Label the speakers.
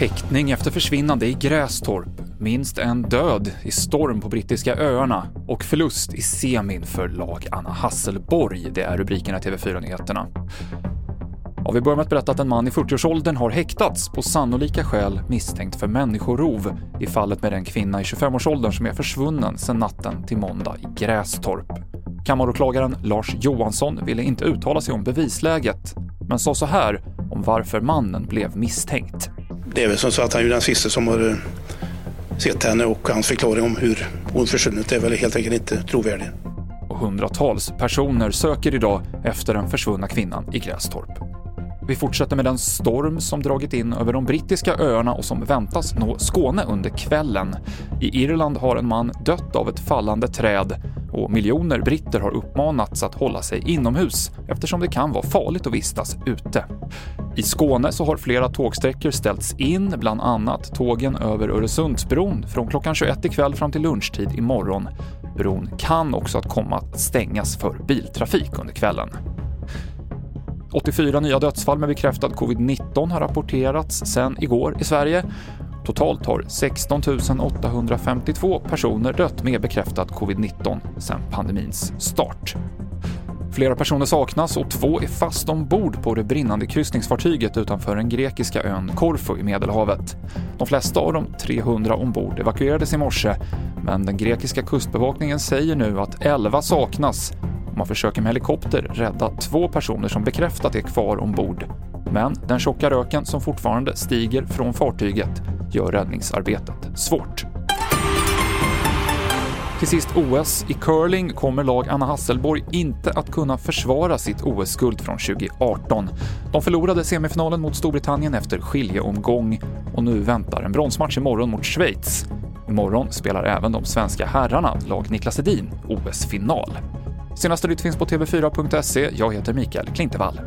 Speaker 1: Häktning efter försvinnande i Grästorp, minst en död i storm på brittiska öarna och förlust i semin för lag Anna Hasselborg. Det är rubrikerna i TV4-nyheterna. Ja, vi börjar med att berätta att en man i 40-årsåldern har häktats på sannolika skäl misstänkt för människorov i fallet med den kvinna i 25-årsåldern som är försvunnen sedan natten till måndag i Grästorp. Kammaråklagaren Lars Johansson ville inte uttala sig om bevisläget, men sa så här om varför mannen blev misstänkt.
Speaker 2: Det är väl som så att han är den sista som har eh, sett henne och hans förklaring om hur hon försvunnit är väl helt enkelt inte trovärdig.
Speaker 1: Och hundratals personer söker idag efter den försvunna kvinnan i Grästorp. Vi fortsätter med den storm som dragit in över de brittiska öarna och som väntas nå Skåne under kvällen. I Irland har en man dött av ett fallande träd och miljoner britter har uppmanats att hålla sig inomhus eftersom det kan vara farligt att vistas ute. I Skåne så har flera tågsträckor ställts in, bland annat tågen över Öresundsbron från klockan 21 ikväll fram till lunchtid imorgon. Bron kan också att komma att stängas för biltrafik under kvällen. 84 nya dödsfall med bekräftad covid-19 har rapporterats sedan igår i Sverige. Totalt har 16 852 personer dött med bekräftad covid-19 sedan pandemins start. Flera personer saknas och två är fast ombord på det brinnande kryssningsfartyget utanför den grekiska ön Korfu i Medelhavet. De flesta av de 300 ombord evakuerades i morse, men den grekiska kustbevakningen säger nu att 11 saknas och man försöker med helikopter rädda två personer som bekräftat är kvar ombord. Men den tjocka röken som fortfarande stiger från fartyget gör räddningsarbetet svårt. Till sist OS. I curling kommer lag Anna Hasselborg inte att kunna försvara sitt OS-guld från 2018. De förlorade semifinalen mot Storbritannien efter skiljeomgång och nu väntar en bronsmatch imorgon mot Schweiz. Imorgon spelar även de svenska herrarna, lag Niklas Edin, OS-final. Senaste nytt finns på tv4.se. Jag heter Mikael Klintevall.